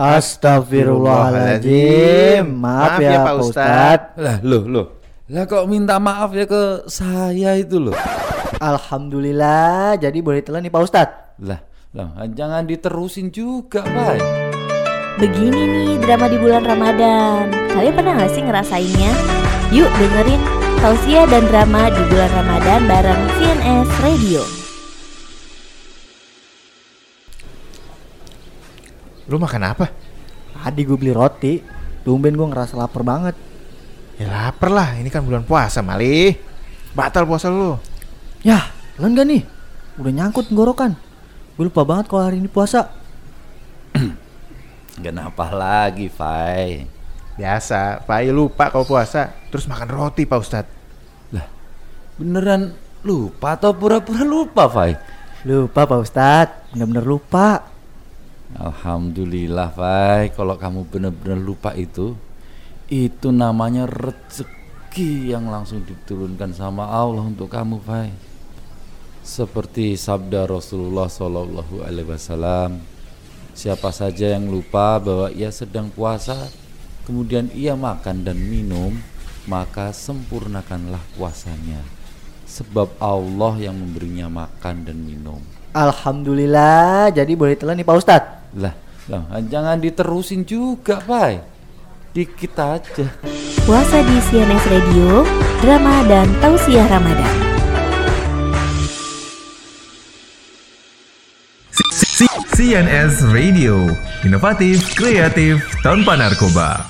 Astagfirullahaladzim. Maaf, ya, Pak Ustadz. Lah, loh, loh. Lah kok minta maaf ya ke saya itu loh. Alhamdulillah, jadi boleh telan nih Pak Ustadz. Lah, lah jangan diterusin juga, Pak. Begini nih drama di bulan Ramadan. Kalian pernah gak sih ngerasainnya? Yuk dengerin tausiah dan drama di bulan Ramadan bareng CNS Radio. Lu makan apa? Tadi gue beli roti. Tumben gue ngerasa lapar banget. Ya lapar lah, ini kan bulan puasa, Mali. Batal puasa lu. Yah, telan gak nih? Udah nyangkut tenggorokan. Gue lupa banget kalau hari ini puasa. Kenapa lagi, Fai? Biasa, Pak I lupa kalau puasa, terus makan roti, Pak Ustadz. Lah, beneran lupa atau pura-pura lupa, Fai? Lupa Pak Ustadz, bener-bener lupa. Alhamdulillah, Fai. Kalau kamu benar-benar lupa itu, itu namanya rezeki yang langsung diturunkan sama Allah untuk kamu, Fai. Seperti sabda Rasulullah Shallallahu Alaihi Wasallam, siapa saja yang lupa bahwa ia sedang puasa, kemudian ia makan dan minum, maka sempurnakanlah puasanya. Sebab Allah yang memberinya makan dan minum. Alhamdulillah, jadi boleh telan nih Pak Ustadz. Lah, lah jangan diterusin juga, Pai. Dikit aja. Puasa di CNS Radio, drama dan tausiah Ramadan. CNS Radio, inovatif, kreatif, tanpa narkoba.